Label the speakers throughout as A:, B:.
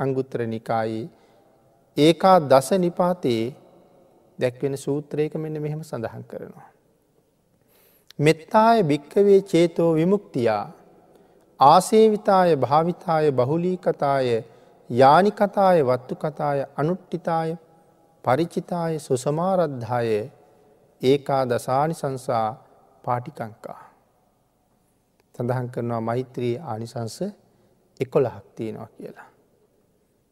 A: අංගුත්තර නිකායේ ඒකා දස නිපාතයේ දැක්වෙන සූත්‍රයක මෙන්න මෙහෙම සඳහන් කරනවා. මෙත්තාය භික්කවේ චේතෝ විමුක්තියා ආසේවිතාය භාවිතාය බහුලී කතාය යානි කතාය වත්තු කතාය අනුට්ටිතාය පරිචිතාය සුසමාරද්ධාය ඒකා දසානි සංසා පාටිකංකා. සඳහන් කරනවා මෛත්‍රී ආනිසංස එකොළහක් තියෙනවා කියලා.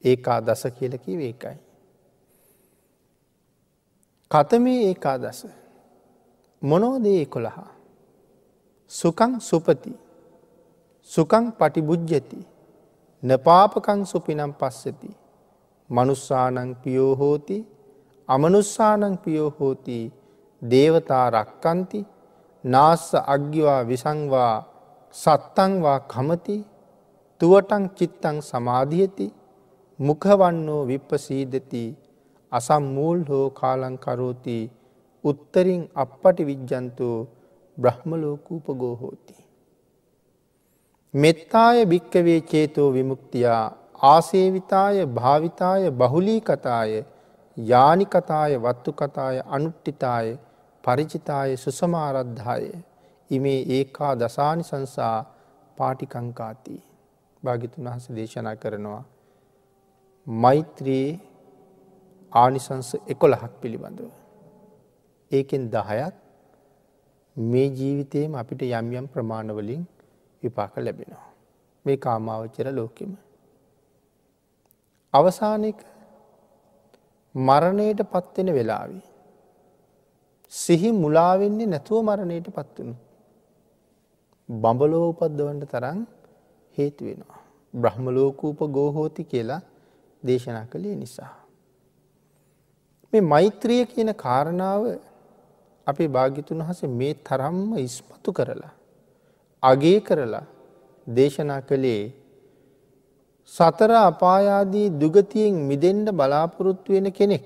A: ඒකා දස කියලකි වේකයි. කතමේ ඒකා දස මොනෝදේ කොළහා. සුකං සුපති. සුකං පටිබුජ්ජති. නපාපකං සුපිනම් පස්සති. මනුස්සානං පියෝහෝති අමනුස්සානං පියෝහෝති දේවතා රක්කන්ති. නාස්ස අග්‍යවා විසංවා සත්තංවා කමති. තුවටං චිත්තං සමාධියති. මුඛවන්නෝ විප්පසීදති අසම්මූල් හෝ කාලංකරෝති උත්තරින් අපපටි විජ්ජන්තු බ්‍රහ්මලෝකූපගෝහෝති. මෙත්තාය භික්කවේ චේතෝ විමුක්තියා ආසේවිතාය භාවිතාය බහුලී කතාය යානි කතාය වත්තු කතාය අනුට්ටිතාය පරිචිතාය සුසමාරද්ධාය ඉමේ ඒකා දසානි සංසා පාටිකංකාති. භාගිතුන් වහස දේශනා කරනවා. මෛත්‍රයේ ආනිසංස එකොළහක් පිළිබඳව. ඒකෙන් දහයත් මේ ජීවිතයම අපිට යම් යම් ප්‍රමාණවලින් විපාක ලැබෙනවා. මේ කාමාවච්චර ලෝකෙම. අවසානක මරණයට පත්වෙන වෙලාවී. සිහි මුලාවෙන්නේ නැතුව මරණයට පත්වනු. බඹලෝ උපද්දවන්ට තරන් හේතු වෙනවා. බ්‍රහ්මලෝකූප ගෝහෝති කියලා දේශනා කළේ නිසා. මේ මෛත්‍රිය කියන කාරණාව අපේ භාගිතුන් වහස මේ තරම්ම ඉස්මතු කරලා. අගේ කරලා දේශනා කළේ සතර අපායාදී දුගතියෙන් මිදෙන්ඩ බලාපොරොත්තු වෙන කෙනෙක්.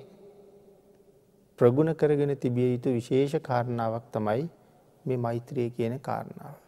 A: ප්‍රගුණ කරගෙන තිබිය යුතු විශේෂ කාරණාවක් තමයි මේ මෛත්‍රය කියන කාරණාව.